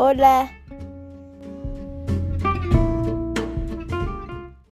Olá!